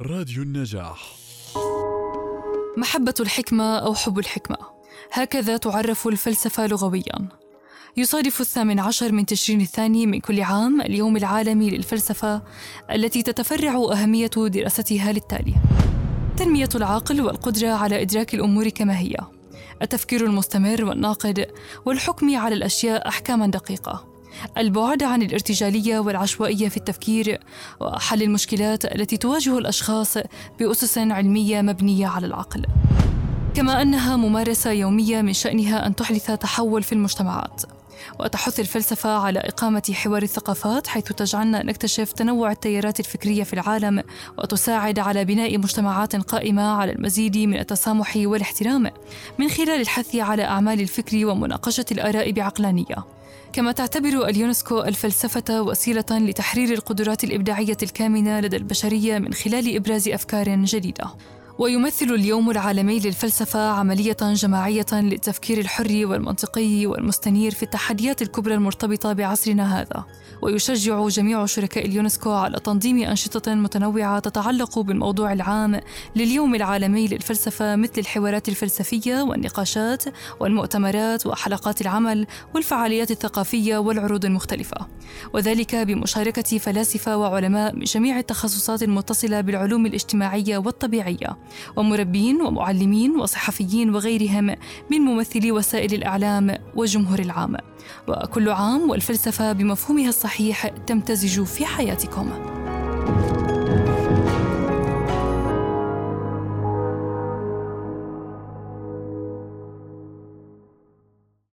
راديو النجاح. محبة الحكمة أو حب الحكمة. هكذا تعرف الفلسفة لغوياً. يصادف الثامن عشر من تشرين الثاني من كل عام اليوم العالمي للفلسفة التي تتفرع أهمية دراستها للتالي. تنمية العقل والقدرة على إدراك الأمور كما هي. التفكير المستمر والناقد والحكم على الأشياء أحكاما دقيقة. البعد عن الارتجالية والعشوائية في التفكير وحل المشكلات التي تواجه الأشخاص بأسس علمية مبنية على العقل. كما أنها ممارسة يومية من شأنها أن تحدث تحول في المجتمعات. وتحث الفلسفة على إقامة حوار الثقافات حيث تجعلنا نكتشف تنوع التيارات الفكرية في العالم وتساعد على بناء مجتمعات قائمة على المزيد من التسامح والاحترام من خلال الحث على أعمال الفكر ومناقشة الآراء بعقلانية. كما تعتبر اليونسكو الفلسفة وسيلة لتحرير القدرات الإبداعية الكامنة لدى البشرية من خلال إبراز أفكار جديدة. ويمثل اليوم العالمي للفلسفة عملية جماعية للتفكير الحر والمنطقي والمستنير في التحديات الكبرى المرتبطة بعصرنا هذا. ويشجع جميع شركاء اليونسكو على تنظيم أنشطة متنوعة تتعلق بالموضوع العام لليوم العالمي للفلسفة مثل الحوارات الفلسفية والنقاشات والمؤتمرات وحلقات العمل والفعاليات الثقافية والعروض المختلفة. وذلك بمشاركة فلاسفة وعلماء من جميع التخصصات المتصلة بالعلوم الاجتماعية والطبيعية. ومربين ومعلمين وصحفيين وغيرهم من ممثلي وسائل الإعلام والجمهور العام. وكل عام والفلسفة بمفهومها الصحيح تمتزج في حياتكم.